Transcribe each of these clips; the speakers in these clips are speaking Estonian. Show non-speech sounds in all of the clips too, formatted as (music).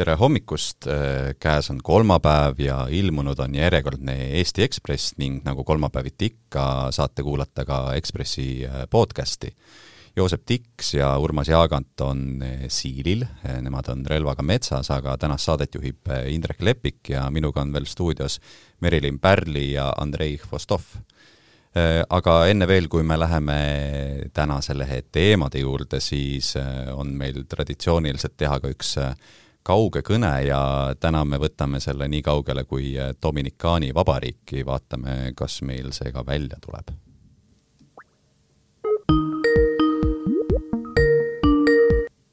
tere hommikust, käes on kolmapäev ja ilmunud on järjekordne Eesti Ekspress ning nagu kolmapäeviti ikka, saate kuulata ka Ekspressi podcasti. Joosep Tiks ja Urmas Jaagant on siilil, nemad on relvaga metsas, aga tänast saadet juhib Indrek Lepik ja minuga on veel stuudios Merilin Pärli ja Andrei Hvostov. Aga enne veel, kui me läheme tänase lehe teemade juurde, siis on meil traditsiooniliselt teha ka üks kauge kõne ja täna me võtame selle nii kaugele kui Dominikaani vabariiki, vaatame, kas meil see ka välja tuleb.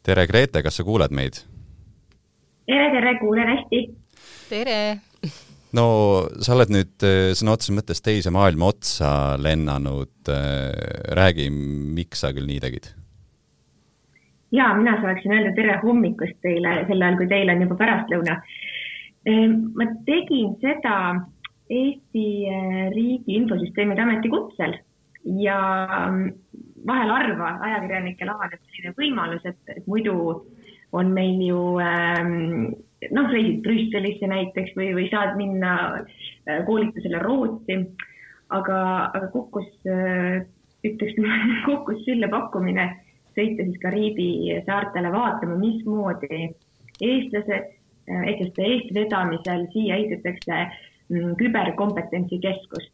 tere, Grete, kas sa kuuled meid? tere, tere, kuulen hästi. tere! no sa oled nüüd sõna otseses mõttes teise maailma otsa lennanud, räägi, miks sa küll nii tegid? Ja mina sooviksin öelda tere hommikust teile, sel ajal, kui teil on juba pärastlõuna. Ehm, ma tegin seda Eesti eh, Riigi Infosüsteemide Ameti kutsel ja mm, vahel harva ajakirjanikel avaneb selline võimalus, et, muidu on meil ju ähm, noh, reisid Brüsselisse näiteks või, või saad minna äh, koolitusele Rootsi. aga, aga kukkus äh,, ütleks (laughs) kukkus sülle pakkumine sõita siis Kariibi saartele vaatama, mismoodi eestlased, eestlaste eestvedamisel siia ehitatakse mm, küberkompetentsi keskust.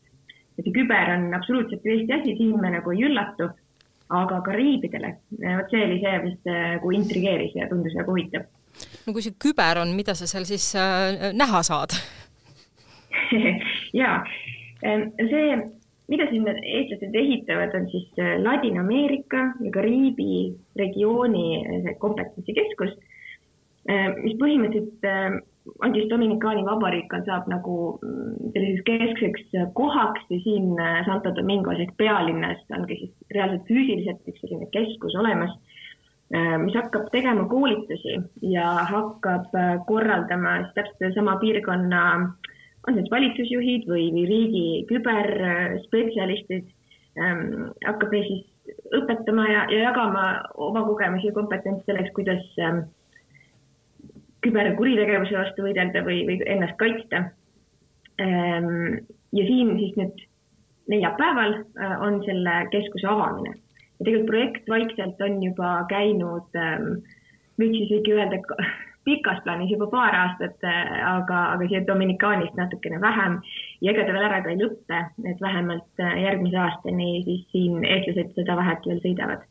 et küber on absoluutselt ju Eesti asi, siin me nagu ei üllatu, aga Kariibidele, vot see oli see, mis nagu intrigeeris ja tundus väga huvitav. no kui see küber on, mida sa seal siis äh, näha saad (laughs) jaa, see mida siin eestlased ehitavad, on siis äh, Ladina-Ameerika ja Kariibi regiooni äh, kompetentsikeskus, äh, mis põhimõtteliselt ongi siis Dominikaani vabariik on, saab nagu mm, selliseks keskseks kohaks ja siin Santo Domingos ehk pealinnas ongi siis reaalselt füüsiliselt üks selline keskus olemas, mis hakkab tegema koolitusi ja hakkab korraldama siis täpselt sedasama piirkonna äh, on need valitsusjuhid või, või riigi küberspetsialistid ähm,, hakkab meil siis õpetama ja, ja jagama oma kogemusi ja kompetentsi selleks, kuidas ähm, küberkuritegevuse vastu võidelda või, või ennast kaitsta ähm,. ja siin siis nüüd neljapäeval äh, on selle keskuse avamine ja tegelikult projekt vaikselt on juba käinud ähm,, võiks isegi öelda (laughs) pikas plaanis juba paar aastat, aga, aga siia Dominikaanist natukene vähem. Ja ega ta veel ära ka ei lõppe, et vähemalt järgmise aastani siis siin eestlased seda vahet veel sõidavad.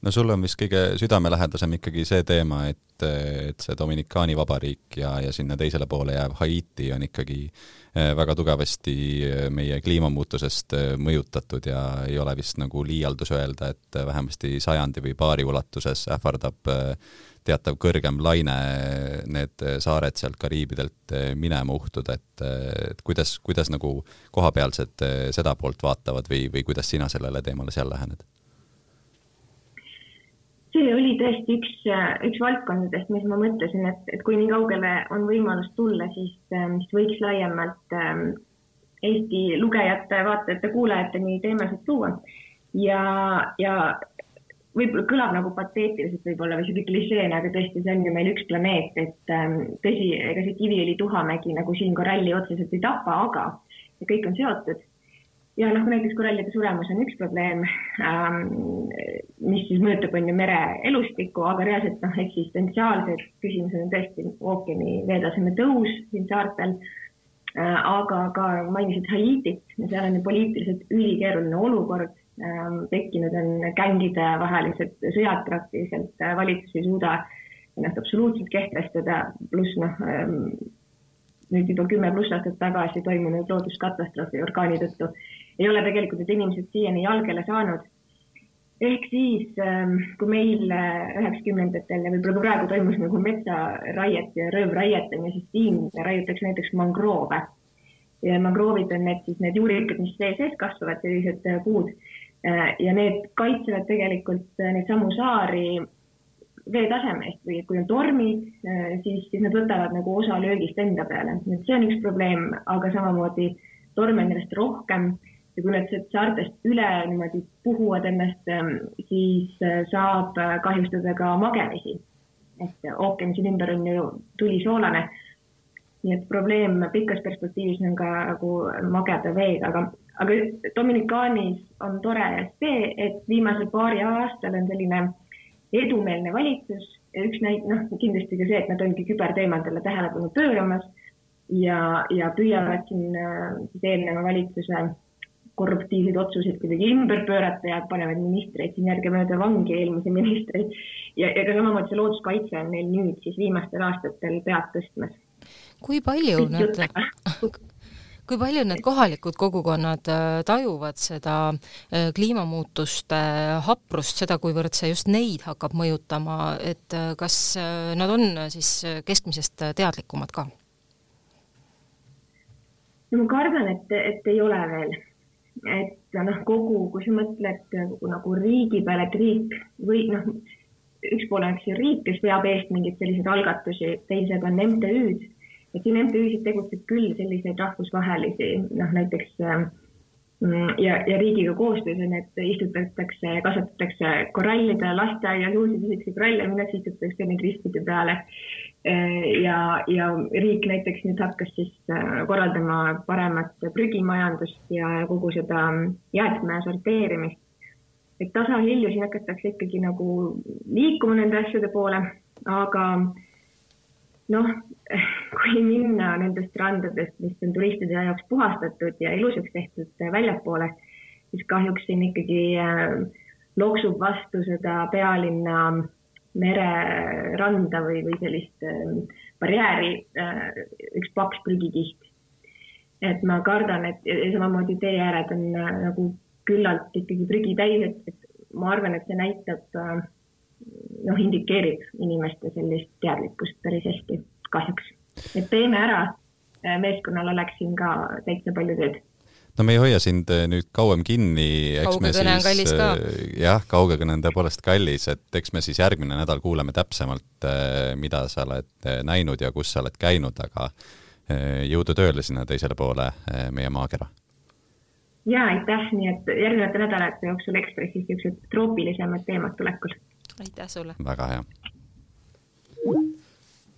No sul on vist kõige südamelähedasem ikkagi see teema, et, et see Dominikaani vabariik ja, ja sinna teisele poole jääv Haiti on ikkagi eh, väga tugevasti meie kliimamuutusest mõjutatud ja ei ole vist nagu liialdus öelda, et vähemasti sajandi või paari ulatuses ähvardab teatav kõrgem laine need saared sealt Kariibidelt minema uhtuda, et, et kuidas, kuidas nagu kohapealsed seda poolt vaatavad või, või kuidas sina sellele teemale seal lähened? see oli tõesti üks, üks valdkondadest, mis ma mõtlesin, et, et kui nii kaugele on võimalus tulla, siis, siis võiks laiemalt Eesti lugejate, vaatajate, kuulajateni teemasid tuua. ja, ja võib-olla kõlab nagu pateetiliselt võib-olla või sihuke klišeena, aga tõesti, see on ju meil üks planeet, et ähm, tõsi, ega see Kiviõli tuhamägi nagu siin koralli otseselt ei tapa, aga kõik on seotud. ja noh, näiteks korallide suremus on üks probleem ähm,, mis siis mõjutab, on ju mere elustikku, aga reaalselt noh, eksistentsiaalsed küsimused on tõesti ookeani veetaseme tõus siin saartel aga ka mainisid Haitit ja seal on ju poliitiliselt ülikeeruline olukord. Ähm, tekkinud on gängide vahelised sõjad praktiliselt, äh, valitsus ei suuda ennast absoluutselt kehtestada, pluss noh, ähm, nüüd juba kümme pluss aastat tagasi toimunud looduskatastroofi orkaani tõttu ei ole tegelikult need inimesed siiani jalgele saanud. Ehk siis, ähm, kui meil äh, üheksakümnendatel ja võib-olla praegu toimus nagu metsaraiet ja röövraiet on ju, siis siin raiutakse näiteks mangroove. ja mangroovid on need siis need juurikud, mis vee sees kasvavad, sellised äh, puud. Äh, ja need kaitsevad tegelikult neid samu saari veetaseme eest või kui on tormid, siis, siis nad võtavad nagu osa löögist enda peale, et see on üks probleem, aga samamoodi torme on järjest rohkem ja kui nad saartest üle niimoodi puhuvad ennast, ähm, siis saab kahjustada ka magemisi. et ookean siin ümber on ju tulisoolane. nii et probleem pikas perspektiivis on ka nagu mageda veega, aga, aga Dominikaanis on tore see, et viimasel paari aastal on selline edumeelne valitsus üks näit-, noh, kindlasti ka see, et nad ongi küberteemadele tähelepanu pööramas ja, ja püüavad siin siis eelneva valitsuse korruptiivseid otsuseid kuidagi ümber pöörata ja panevad ministreid siin järgemööda vangi, eelmisi ministreid. ja, ja ka samamoodi see looduskaitse on neil nüüd siis viimastel aastatel pead tõstmas. kui palju need, (laughs) kui palju need kohalikud kogukonnad äh, tajuvad seda äh, kliimamuutuste haprust, seda, kuivõrd see just neid hakkab mõjutama, et äh, kas nad on siis keskmisest teadlikumad ka? no ma kardan, et, et ei ole veel et noh, kogu, kui sa mõtled nagu riigi peale, et riik või noh, üks pool on eks ju riik, kes veab eest mingeid selliseid algatusi, teised on MTÜ-d, et siin MTÜ-sid tegutseb küll selliseid rahvusvahelisi, noh näiteks äh, Mm, ja, ja riigiga koostöös on, et istutatakse, kasvatatakse korallide lasteaias uusi pisikeseid koralle, minnakse istutatakse neid riskide peale. Äh, ja, ja riik näiteks nüüd hakkas siis äh, korraldama paremat prügimajandust ja kogu seda jäätme sorteerimist. et tasahilju siin hakatakse ikkagi nagu liikuma nende asjade poole, aga noh, (laughs) kui minna nendest randadest, mis on turistide jaoks puhastatud ja ilusaks tehtud väljapoole, siis kahjuks siin ikkagi äh, loksub vastu seda pealinna mereranda või, või sellist äh, barjääri äh, üks paks prügikiht. et ma kardan, et samamoodi teeääred on nagu küllalt ikkagi prügi täis, et, et ma arvan, et see näitab äh, noh, indikeerib inimeste sellist teadlikkust päris hästi, kahjuks. et teeme ära, äh, meeskonnal oleks siin ka täitsa palju tööd no me ei hoia sind äh, nüüd kauem kinni, eks kaugekõne me on kallis ka. Äh, jah, kaugekõne on tõepoolest kallis, et eks me siis järgmine nädal kuuleme täpsemalt, mida sa oled näinud ja kus sa oled käinud, aga jõudu tööle sinna teisele poole meie maakera. ja aitäh, nii et järgnevate nädalate jooksul Ekspressis niisugused troopilisemad teemad tulekul aitäh sulle! väga hea.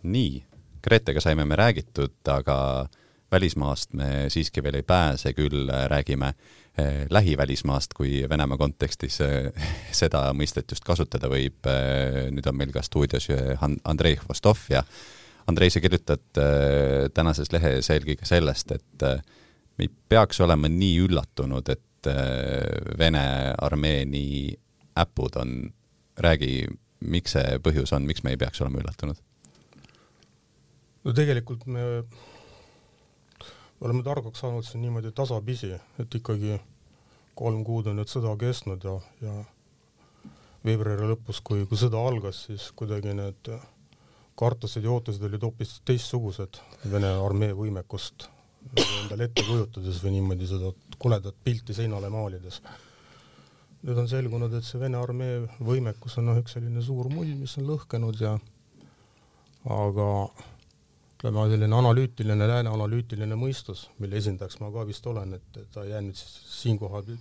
nii, Gretega saime me räägitud, aga välismaast me siiski veel ei pääse, küll räägime eh, lähivälismaast, kui Venemaa kontekstis eh, (laughs) seda mõistet just kasutada võib nüüd on meil ka stuudios Andrei Hvostov ja Andrei, sa kirjutad tänases lehes eelkõige sellest, et me ei peaks olema nii üllatunud, et Vene armee nii äpud on räägi, miks see põhjus on, miks me ei peaks olema üllatunud? no tegelikult me, me oleme targaks saanud siin niimoodi tasapisi, et ikkagi kolm kuud on nüüd sõda kestnud ja, ja veebruari lõpus, kui, kui sõda algas, siis kuidagi need kartused ja ootused olid hoopis teistsugused Vene armee võimekust endale ette kujutades või niimoodi seda koledat pilti seinale maalides. Nüüd on selgunud, et see Vene armee võimekus on noh, üks selline suur mull, mis on lõhkenud ja aga ütleme, selline analüütiline, lääne analüütiline mõistus, mille esindajaks ma ka vist olen, et ta ei jää nüüd siinkohal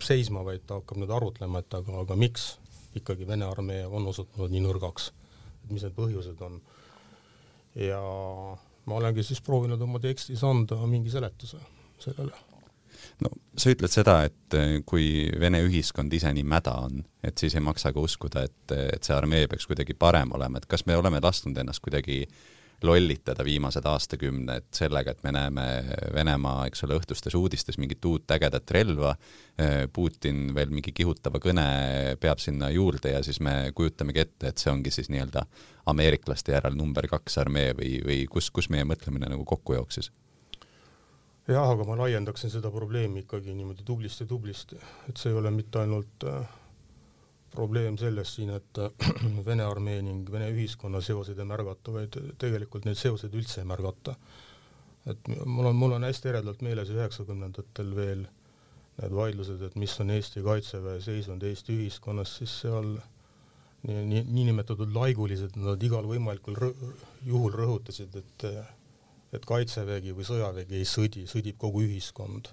seisma, vaid ta hakkab nüüd arutlema, et aga, aga miks ikkagi Vene armee on osutunud nii nõrgaks, et mis need põhjused on. ja ma olengi siis proovinud oma tekstis anda mingi seletuse sellele no sa ütled seda, et eh, kui Vene ühiskond ise nii mäda on, et siis ei maksa ka uskuda, et, et see armee peaks kuidagi parem olema, et kas me oleme lasknud ennast kuidagi lollitada viimased aastakümned sellega, et me näeme Venemaa, eks ole, õhtustes uudistes mingit uut ägedat relva, eh, Putin veel mingi kihutava kõne peab sinna juurde ja siis me kujutamegi ette, et see ongi siis nii-öelda ameeriklaste järel number kaks armee või, või kus, kus meie mõtlemine nagu kokku jooksis? Jah, aga ma laiendaksin seda probleemi ikkagi niimoodi tublisti-tublisti, et see ei ole mitte ainult äh, probleem selles siin, et äh, (clears throat) Vene armee ning Vene ühiskonna seoseid ei märgata, vaid tegelikult neid seoseid üldse ei märgata. et mul on, mul on hästi eredalt meeles üheksakümnendatel veel need vaidlused, et mis on Eesti Kaitseväe seisund Eesti ühiskonnas, siis seal nii, nii, niinimetatud laigulised, nad igal võimalikul rõ juhul rõhutasid, et et kaitsevägi või sõjavägi ei sõdi, sõdib kogu ühiskond.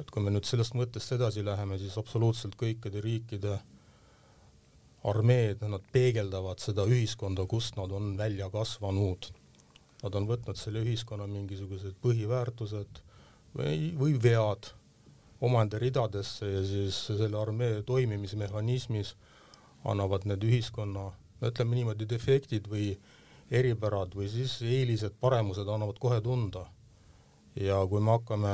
et kui me nüüd sellest mõttest edasi läheme, siis absoluutselt kõikide riikide armeed, nad peegeldavad seda ühiskonda, kust nad on välja kasvanud. Nad on võtnud selle ühiskonna mingisugused põhiväärtused või, või vead omaenda ridadesse ja siis selle armee toimimismehhanismis annavad need ühiskonna, ütleme niimoodi, defektid või eripärad või siis eelised, paremused annavad kohe tunda. ja kui me hakkame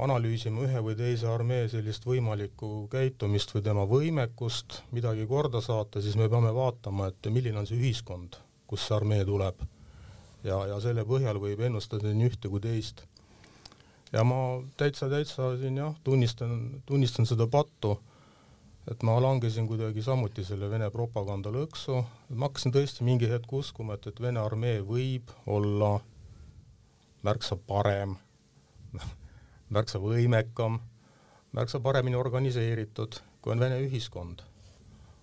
analüüsima ühe või teise armee sellist võimalikku käitumist või tema võimekust midagi korda saata, siis me peame vaatama, et milline on see ühiskond, kust see armee tuleb. ja, ja selle põhjal võib ennustada nii ühte kui teist. ja ma täitsa, täitsa siin jah, tunnistan, tunnistan seda pattu, et ma langesin kuidagi samuti selle Vene propaganda lõksu, ma hakkasin tõesti mingi hetk uskuma, et, et Vene armee võib olla märksa parem (laughs) märksa võimekam, märksa paremini organiseeritud, kui on Vene ühiskond.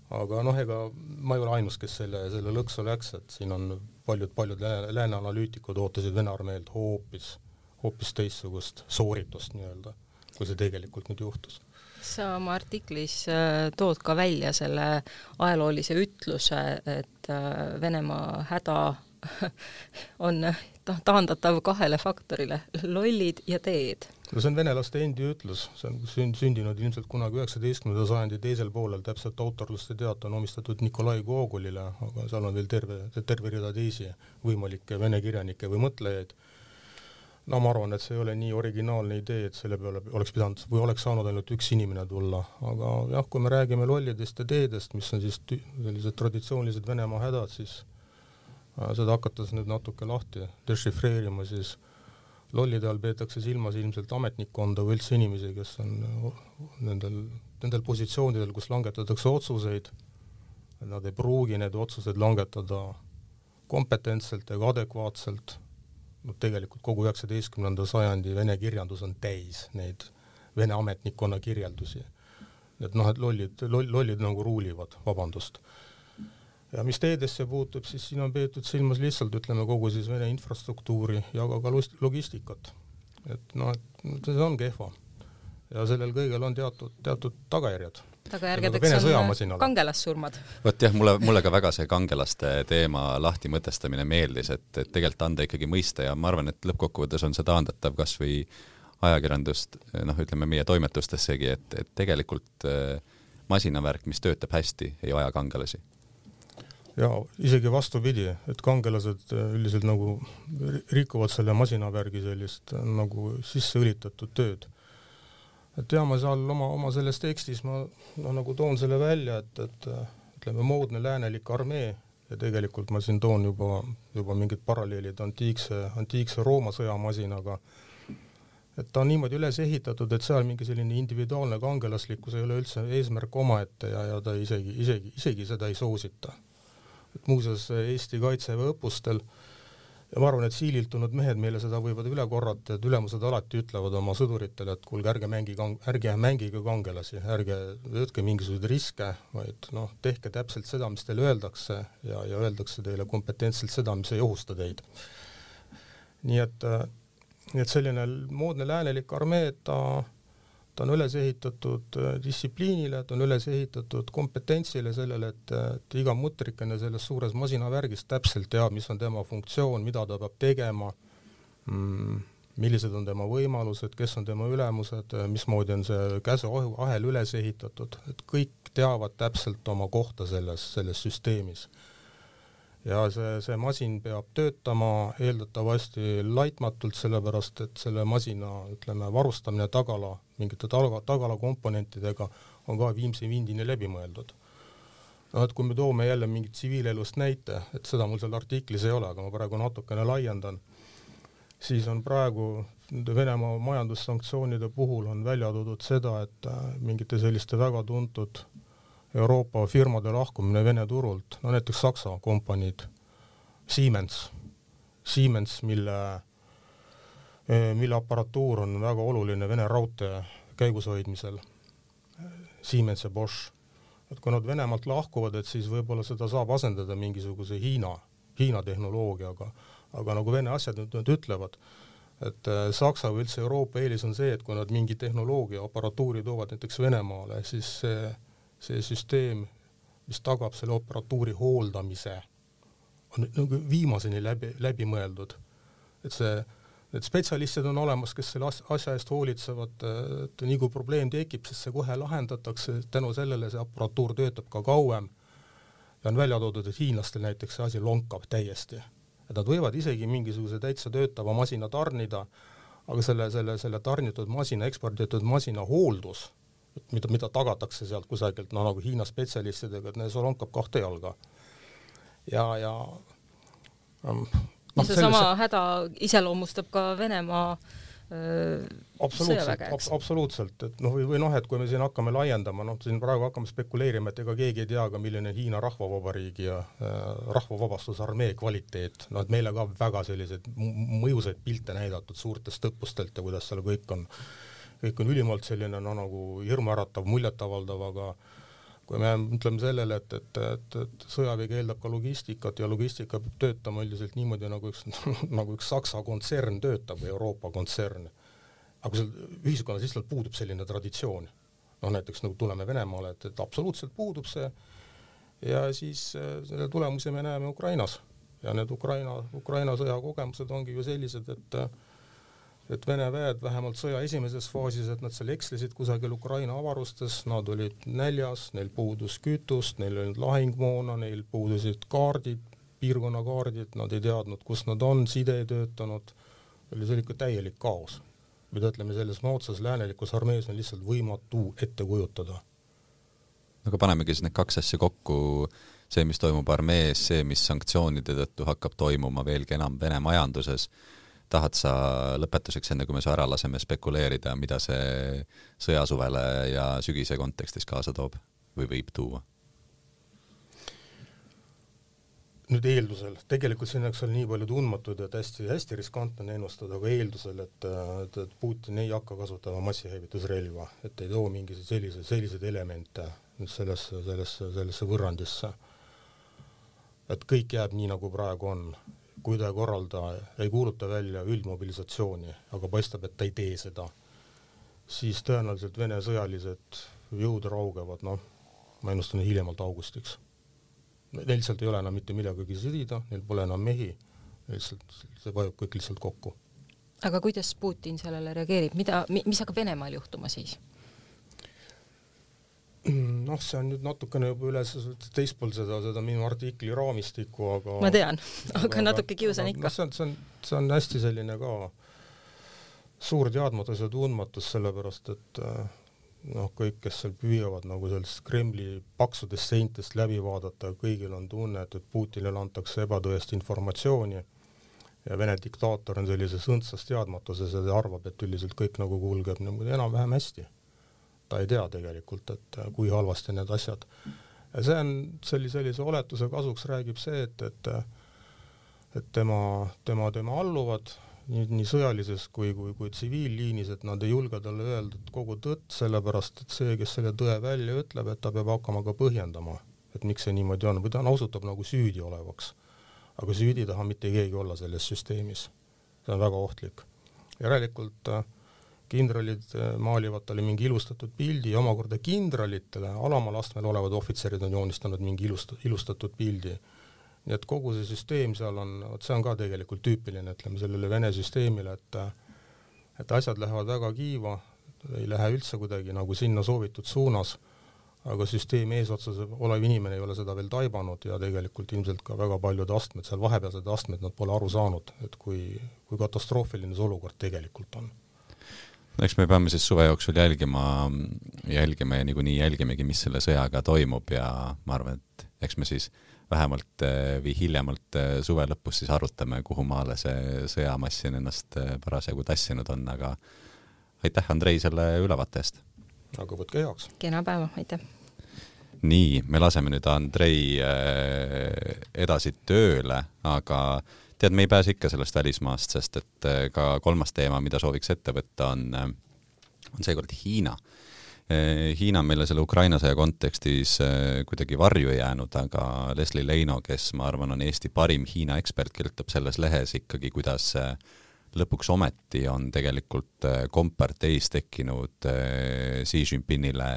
aga noh, ega ma ei ole ainus, kes selle, selle lõksu läks, et siin on paljud, paljud lääne, lääne analüütikud ootasid Vene armeelt hoopis, hoopis teistsugust sooritust nii-öelda, kui see tegelikult nüüd juhtus sa oma artiklis äh, tood ka välja selle ajaloolise ütluse, et äh, Venemaa häda (laughs) on taandatav kahele faktorile, lollid ja teed. no see on venelaste endi ütlus, see on sünd, sündinud ilmselt kunagi üheksateistkümnenda sajandi teisel poolel, täpselt autorluste teate on omistatud Nikolai Gogolile, aga seal on veel terve, terve rida teisi võimalikke vene kirjanikke või mõtlejaid. no ma arvan, et see ei ole nii originaalne idee, et selle peale oleks pidanud või oleks saanud ainult üks inimene tulla, aga jah, kui me räägime lollidest ja teedest, mis on siis sellised traditsioonilised Venemaa hädad, siis seda hakates nüüd natuke lahti dešifreerima, siis. Lollide all peetakse silmas ilmselt ametnikkonda või üldse inimesi, kes on äh, nendel, nendel positsioonidel, kus langetatakse otsuseid, nad ei pruugi neid otsuseid langetada kompetentselt ega adekvaatselt, no tegelikult kogu üheksateistkümnenda sajandi vene kirjandus on täis neid vene ametnikkonna kirjeldusi. et noh, et lollid, loll, lollid nagu ruulivad, vabandust ja mis teedesse puutub, siis siin on peetud silmas lihtsalt ütleme kogu siis Vene infrastruktuuri ja ka, ka logistikat. et noh, et see on kehva ja sellel kõigel on teatud, teatud tagajärjed tagajärgedeks on kangelassurmad. vot jah, mulle, mulle ka väga see kangelaste teema lahtimõtestamine meeldis, et, et tegelikult anda ikkagi mõista ja ma arvan, et lõppkokkuvõttes on see taandatav kas või ajakirjandust, noh, ütleme meie toimetustessegi, et, et tegelikult äh, masinavärk, mis töötab hästi, ei vaja kangelasi ja isegi vastupidi, et kangelased äh, üldiselt nagu rikuvad selle masinavärgi sellist äh, nagu sisse õlitatud tööd. et ja ma seal oma, oma selles tekstis ma noh, nagu toon selle välja, et, et äh, ütleme, moodne läänelik armee ja tegelikult ma siin toon juba, juba mingid paralleelid antiikse, antiikse Rooma sõjamasinaga, et ta on niimoodi üles ehitatud, et seal mingi selline individuaalne kangelaslikkus ei ole üldse eesmärk omaette ja, ja ta isegi, isegi, isegi seda ei soosita muuseas Eesti Kaitseväe õppustel ja ma arvan, et siililt tulnud mehed meile seda võivad üle korrata, et ülemused alati ütlevad oma sõduritele, et kuulge, ärge mängige, ärge mängige kangelasi, ärge võtke mingisuguseid riske, vaid noh, tehke täpselt seda, mis teile öeldakse ja, ja öeldakse teile kompetentselt seda, mis ei ohusta teid. nii et, nii et selline moodne läänelik armee, ta ta on üles ehitatud äh, distsipliinile, ta on üles ehitatud kompetentsile, sellele, et, et iga mutrikene selles suures masinavärgis täpselt teab, mis on tema funktsioon, mida ta peab tegema mm,, millised on tema võimalused, kes on tema ülemused, mismoodi on see käsuahel üles ehitatud, et kõik teavad täpselt oma kohta selles, selles süsteemis ja see, see masin peab töötama eeldatavasti laitmatult, sellepärast et selle masina, ütleme, varustamine tagala, mingite taga, tagala komponentidega on ka viimse vindini läbi mõeldud. noh, et kui me toome jälle mingit tsiviilelust näite, et seda mul seal artiklis ei ole, aga ma praegu natukene laiendan, siis on praegu nende Venemaa majandussanktsioonide puhul on välja toodud seda, et äh, mingite selliste väga tuntud Euroopa firmade lahkumine Vene turult, no näiteks Saksa kompaniid, Siemens, Siemens, mille, mille aparatuur on väga oluline Vene raudtee käigushoidmisel, Siemens ja Bosch, et kui nad Venemaalt lahkuvad, et siis võib-olla seda saab asendada mingisuguse Hiina, Hiina tehnoloogiaga, aga nagu Vene asjatundjad ütlevad, et äh, Saksa või üldse Euroopa eelis on see, et kui nad mingi tehnoloogia, aparatuuri toovad näiteks Venemaale, siis see see süsteem mis tagab selle operatuuri hooldamise, on nagu viimaseni läbi, läbi mõeldud. et see, need spetsialistid on olemas, kes selle asja eest hoolitsevad, et nii kui probleem tekib, siis see kohe lahendatakse, tänu sellele see aparatuur töötab ka kauem. ja on välja toodud, et hiinlastel näiteks see asi lonkab täiesti. et nad võivad isegi mingisuguse täitsa töötava masina tarnida, aga selle, selle, selle tarnitud masina, eksporditud masina hooldus mida, mida tagatakse sealt kusagilt, no nagu Hiina spetsialistidega, et see lonkab kahte jalga. ja, ja um, no, ja seesama sellise... häda iseloomustab ka Venemaa absoluutselt, ab, absoluutselt, et noh, või, või noh, et kui me siin hakkame laiendama, noh, siin praegu hakkame spekuleerima, et ega keegi ei tea ka, milline Hiina Rahvavabariigi ja äh, Rahvavabastusarmee kvaliteet, noh, et meile ka väga selliseid mõjusaid pilte näidatud suurtest õppustelt ja kuidas seal kõik on. äh, kõik on ülimalt selline no nagu hirmuäratav, muljetavaldav, aga kui me mõtleme sellele, et, et, et, et sõjavägi eeldab ka logistikat ja logistika peab töötama üldiselt niimoodi, nagu üks (laughs) nagu üks Saksa kontsern töötab või Euroopa kontsern. aga seal ühiskonnas lihtsalt puudub selline traditsioon. noh, näiteks nagu tuleme Venemaale, et, et absoluutselt puudub see ja siis äh, selle tulemusi me näeme Ukrainas ja need Ukraina, Ukraina sõja kogemused ongi ju sellised, et äh, et Vene väed vähemalt sõja esimeses faasis, et nad seal ekslesid kusagil Ukraina avarustes, nad olid näljas, neil puudus kütust, neil ei olnud lahingmoona, neil puudusid kaardid, piirkonnakaardid, nad ei teadnud, kus nad on, side ei töötanud, oli ikka täielik kaos, mida ütleme, selles moodsas läänelikus armees on lihtsalt võimatu ette kujutada. aga panemegi siis need kaks asja kokku, see, mis toimub armees, see, mis sanktsioonide tõttu hakkab toimuma veelgi enam Vene majanduses tahad sa lõpetuseks, enne kui me su ära laseme, spekuleerida, mida see sõjasuvele ja sügise kontekstis kaasa toob või võib tuua? nüüd eeldusel, tegelikult siin oleks seal nii palju tundmatuid, et hästi-hästi riskantne on ennustada, aga eeldusel, et, et, et Putin ei hakka kasutama massihävitusrelva, et ei too mingisuguseid selliseid, selliseid elemente nüüd sellesse, sellesse, sellesse võrrandisse. et kõik jääb nii, nagu praegu on kui ta ei korralda, ei kuuluta välja üldmobilisatsiooni, aga paistab, et ta ei tee seda, siis tõenäoliselt Vene sõjalised jõud raugevad, noh, ma ennustan hiljemalt augustiks. Neil lihtsalt ei ole enam mitte millegagi sõdida, neil pole enam mehi, lihtsalt see vajub kõik lihtsalt kokku. aga kuidas Putin sellele reageerib, mida, mis hakkab Venemaal juhtuma siis? Noh, see on nüüd natukene juba üle teispool seda, seda minu artikli raamistikku, aga ma tean, (laughs) aga natuke kiusan ikka. noh, see on, see on, see on hästi selline ka suur teadmatus ja tundmatus, sellepärast et äh, noh, kõik, kes seal püüavad nagu sellest Kremli paksudest seintest läbi vaadata, kõigil on tunne, et, et Putinile antakse ebatõest informatsiooni ja Vene diktaator on sellises õndsas teadmatuses ja ta arvab, et üldiselt kõik nagu kulgeb niimoodi enam-vähem hästi ta ei tea tegelikult, et äh, kui halvasti need asjad. ja see on sellise, sellise oletuse kasuks räägib see, et, et et tema, tema, tema alluvad nii, nii sõjalises kui, kui, kui tsiviilliinis, et nad ei julge talle öelda kogu tõtt, sellepärast et see, kes selle tõe välja ütleb, et ta peab hakkama ka põhjendama, et miks see niimoodi on, või ta osutab nagu süüdi olevaks. aga süüdi ei taha mitte keegi olla selles süsteemis. see on väga ohtlik. järelikult äh, kindralid äh, maalivad talle mingi ilustatud pildi ja omakorda kindralitele, alamal astmel olevad ohvitserid on joonistanud mingi ilust-, ilustatud pildi. nii et kogu see süsteem seal on, vot see on ka tegelikult tüüpiline, ütleme sellele Vene süsteemile, et et asjad lähevad väga kiiva, ei lähe üldse kuidagi nagu sinna soovitud suunas, aga süsteemi eesotsas olev inimene ei ole seda veel taibanud ja tegelikult ilmselt ka väga paljud astmed, seal vahepealsed astmed, nad pole aru saanud, et kui, kui katastroofiline see olukord tegelikult on eks me peame siis suve jooksul jälgima, jälgima ja niikuinii jälgimegi, mis selle sõjaga toimub ja ma arvan, et eks me siis vähemalt eh, või hiljemalt eh, suve lõpus siis arutame, kuhu maale see sõjamassin ennast eh, parasjagu tassinud on, aga aitäh, Andrei, selle ülevaate eest! aga võtke heaks! kena päeva, aitäh! nii, me laseme nüüd Andrei edasi tööle, aga tead, me ei pääse ikka sellest välismaast, sest et äh, ka kolmas teema, mida sooviks ette võtta, on, äh, on seekord Hiina. Äh, Hiina on meile selle Ukraina sõja kontekstis kuidagi varju jäänud, aga Leslie Leino, kes ma arvan, on Eesti parim Hiina ekspert, kirjutab selles lehes ikkagi, kuidas lõpuks ometi on tegelikult komparteis tekkinud Xi Jinpingile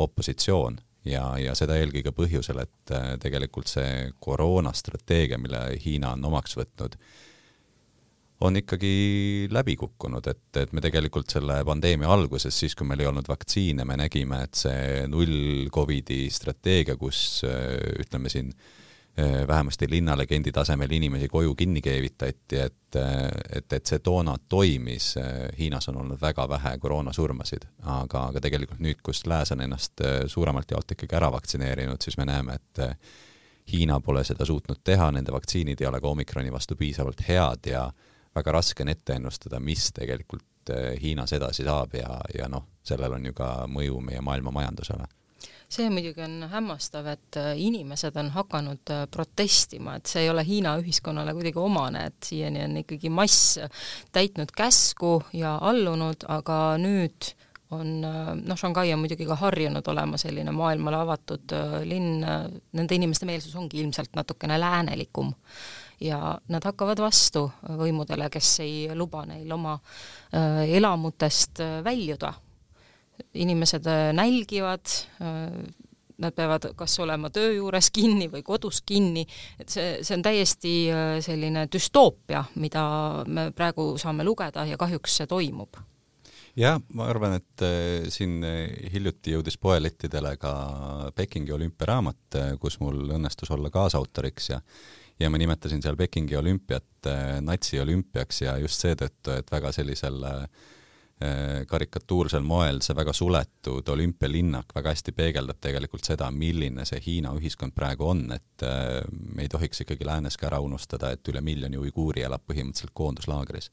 opositsioon ja, ja seda eelkõige põhjusel, et tegelikult see koroonastrateegia, mille Hiina on omaks võtnud, on ikkagi läbi kukkunud, et, et me tegelikult selle pandeemia alguses, siis kui meil ei olnud vaktsiine, me nägime, et see null Covidi strateegia, kus ütleme siin vähemasti linnalegendi tasemel inimesi koju kinni keevitati, et, et, et see toona toimis, Hiinas on olnud väga vähe koroonasurmasid, aga, aga tegelikult nüüd, kus lääs on ennast suuremalt jaolt ikkagi ära vaktsineerinud, siis me näeme, et Hiina pole seda suutnud teha, nende vaktsiinid ei ole ka omikroni vastu piisavalt head ja äh, väga raske on ette ennustada, mis tegelikult Hiinas edasi saab ja, ja noh, sellel on ju ka mõju meie maailma majandusele see muidugi on hämmastav, et eh, inimesed on hakanud eh, protestima, et see ei ole Hiina ühiskonnale kuidagi omane, et siiani on ikkagi mass täitnud käsku ja allunud, aga nüüd on noh, Shanghai on muidugi ka harjunud olema selline maailmale avatud linn, nende inimeste meelsus ongi ilmselt natukene läänelikum ja nad hakkavad vastu võimudele, kes ei luba neil oma äh, elamutest äh, väljuda. Inimesed äh, nälgivad, nad peavad kas olema töö juures kinni või kodus kinni, et see, see on täiesti selline düstoopia, mida me praegu saame lugeda ja kahjuks see toimub. Jah, ma arvan, et siin hiljuti jõudis poelettidele ka Pekingi olümpiaraamat, kus mul õnnestus olla kaasautoriks ja ja ma nimetasin seal Pekingi olümpiat äh, natsiolümpiaks ja just seetõttu, et väga sellisel äh, karikatuursel moel see väga suletud olümpialinnak väga hästi peegeldab tegelikult seda, milline see Hiina ühiskond praegu on, et äh, me ei tohiks ikkagi läänes ka ära unustada, et üle miljoni uiguuri elab põhimõtteliselt koonduslaagris.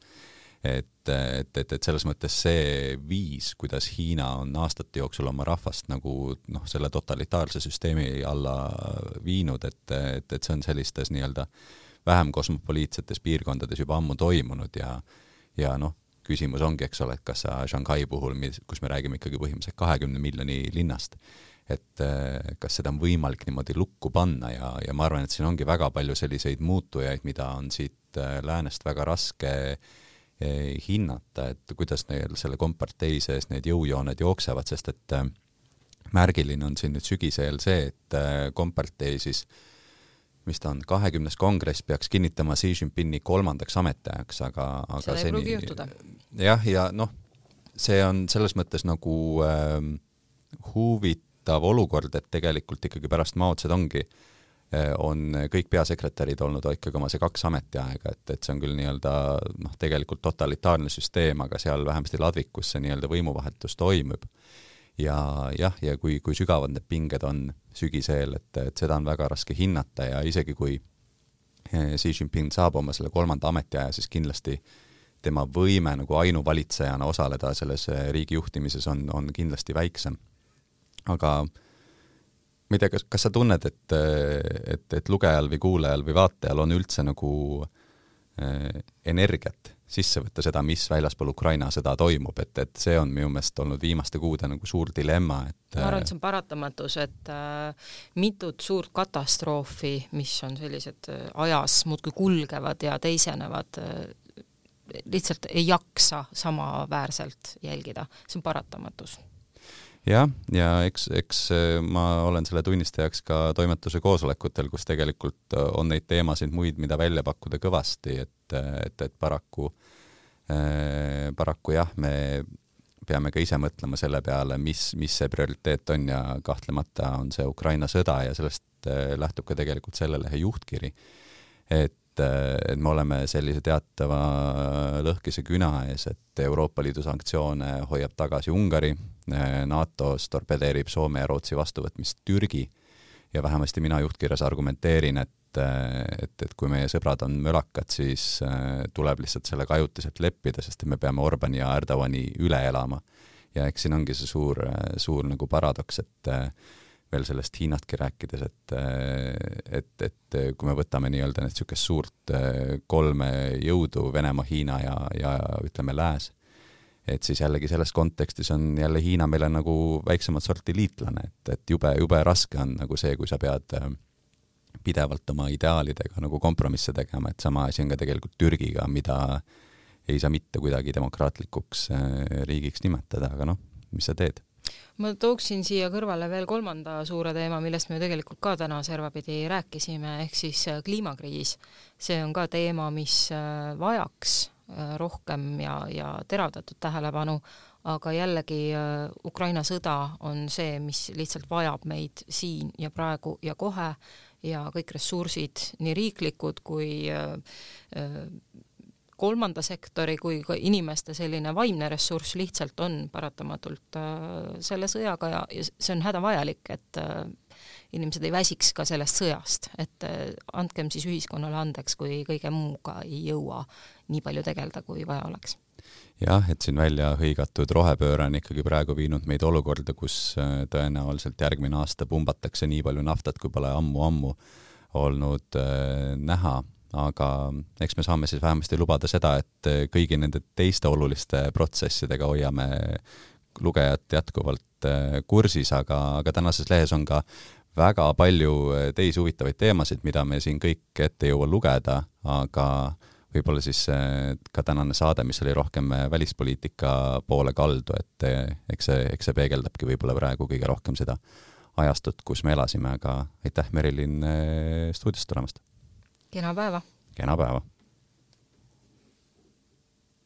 Et, et, et, et selles mõttes see viis, kuidas Hiina on aastate jooksul oma rahvast nagu noh, selle totalitaarse süsteemi alla viinud, et, et, et see on sellistes nii-öelda vähem kosmopoliitsetes piirkondades juba ammu toimunud ja ja noh, küsimus ongi, eks ole, et kas sa Shanghai puhul, kus me räägime ikkagi põhimõtteliselt kahekümne miljoni linnast, et kas seda on võimalik niimoodi lukku panna ja, ja ma arvan, et siin ongi väga palju selliseid muutujaid, mida on siit läänest väga raske äh, Eh, hinnata, et kuidas neil selle kompartei sees need jõujooned jooksevad, sest et äh, märgiline on siin nüüd sügisel see, et äh, kompartei siis mis ta on, kahekümnes kongress peaks kinnitama Xi Jinpingi kolmandaks ametiajaks, aga, aga seda ei pruugi juhtuda. jah, ja noh, see on selles mõttes nagu äh, huvitav olukord, et tegelikult ikkagi pärast Mao Zedongi äh, on kõik peasekretärid olnud ikkagi oma see kaks ametiaega, et, et see on küll nii-öelda noh, tegelikult totalitaarne süsteem, aga seal vähemasti ladvikus see nii-öelda võimuvahetus toimub. ja jah, ja kui, kui sügavad need pinged on sügiseel, et, et seda on väga raske hinnata ja isegi kui eh, Xi Jinping saab oma selle kolmanda ametiaja, siis kindlasti tema võime nagu ainuvalitsejana osaleda selles eh, riigi juhtimises on, on kindlasti väiksem. aga ma ei tea, kas, kas sa tunned, et, et, et lugejal või kuulajal või vaatajal on üldse nagu äh, energiat sisse võtta seda, mis väljaspool Ukraina sõda toimub, et, et see on minu meelest olnud viimaste kuude nagu suur dilemma, et ma arvan, et see on paratamatus, et äh, mitut suurt katastroofi, mis on sellised äh, ajas muudkui kulgevad ja teisenevad äh,, lihtsalt ei jaksa samaväärselt jälgida, see on paratamatus jah, ja eks, eks äh, ma olen selle tunnistajaks ka toimetuse koosolekutel, kus tegelikult äh, on neid teemasid muid, mida välja pakkuda kõvasti, et, et, et paraku äh,, paraku jah, me peame ka ise mõtlema selle peale, mis, mis see prioriteet on ja kahtlemata on see Ukraina sõda ja sellest äh, lähtub ka tegelikult selle lehe juhtkiri. et et me oleme sellise teatava lõhkise küna ees, et Euroopa Liidu sanktsioone hoiab tagasi Ungari, NATO-s torpedeerib Soome ja Rootsi vastuvõtmist Türgi ja vähemasti mina juhtkirjas argumenteerin, et et, et kui meie sõbrad on mölakad, siis tuleb lihtsalt sellega ajutiselt leppida, sest et me peame Orbani ja Erdogani üle elama. ja eks siin ongi see suur, suur nagu paradoks, et veel sellest Hiinatki rääkides, et, et, et kui me võtame nii-öelda nüüd niisugust suurt eh, kolme jõudu, Venemaa, Hiina ja, ja ütleme, Lääs, et siis jällegi selles kontekstis on jälle Hiina meile nagu väiksemat sorti liitlane, et, et jube, jube raske on nagu see, kui sa pead pidevalt oma ideaalidega nagu kompromisse tegema, et sama asi on ka tegelikult Türgiga, mida ei saa mitte kuidagi demokraatlikuks riigiks nimetada, aga noh, mis sa teed ma tooksin siia kõrvale veel kolmanda suure teema, millest me tegelikult ka täna servapidi rääkisime, ehk siis äh, kliimakriis. see on ka teema, mis äh, vajaks äh, rohkem ja, ja teravdatud tähelepanu, aga jällegi Ukraina sõda on see, mis lihtsalt vajab meid siin ja praegu ja kohe ja kõik ressursid, nii riiklikud kui kolmanda sektori kui ka inimeste selline vaimne ressurss lihtsalt on paratamatult äh, selle sõjaga ja, ja see on hädavajalik, et äh, inimesed ei väsiks ka sellest sõjast, et äh, andkem siis ühiskonnale andeks, kui kõige muuga ei jõua nii palju tegeleda, kui vaja oleks. Jah, et siin välja hõigatud rohepööre on ikkagi praegu viinud meid olukorda, kus tõenäoliselt järgmine aasta pumbatakse nii palju naftat, kui pole ammu-ammu olnud äh, näha aga eks me saame siis vähemasti lubada seda, et kõigi nende teiste oluliste protsessidega hoiame lugejat jätkuvalt äh, kursis, aga, aga tänases lehes on ka väga palju äh, teisi huvitavaid teemasid, mida me siin kõik ette ei jõua lugeda, aga võib-olla siis äh, ka tänane saade, mis oli rohkem välispoliitika poole kaldu, et eks see, eks see peegeldabki võib-olla praegu kõige rohkem seda ajastut, kus me elasime, aga aitäh, Merilin, stuudiosse tulemast! Kena päeva! kena päeva!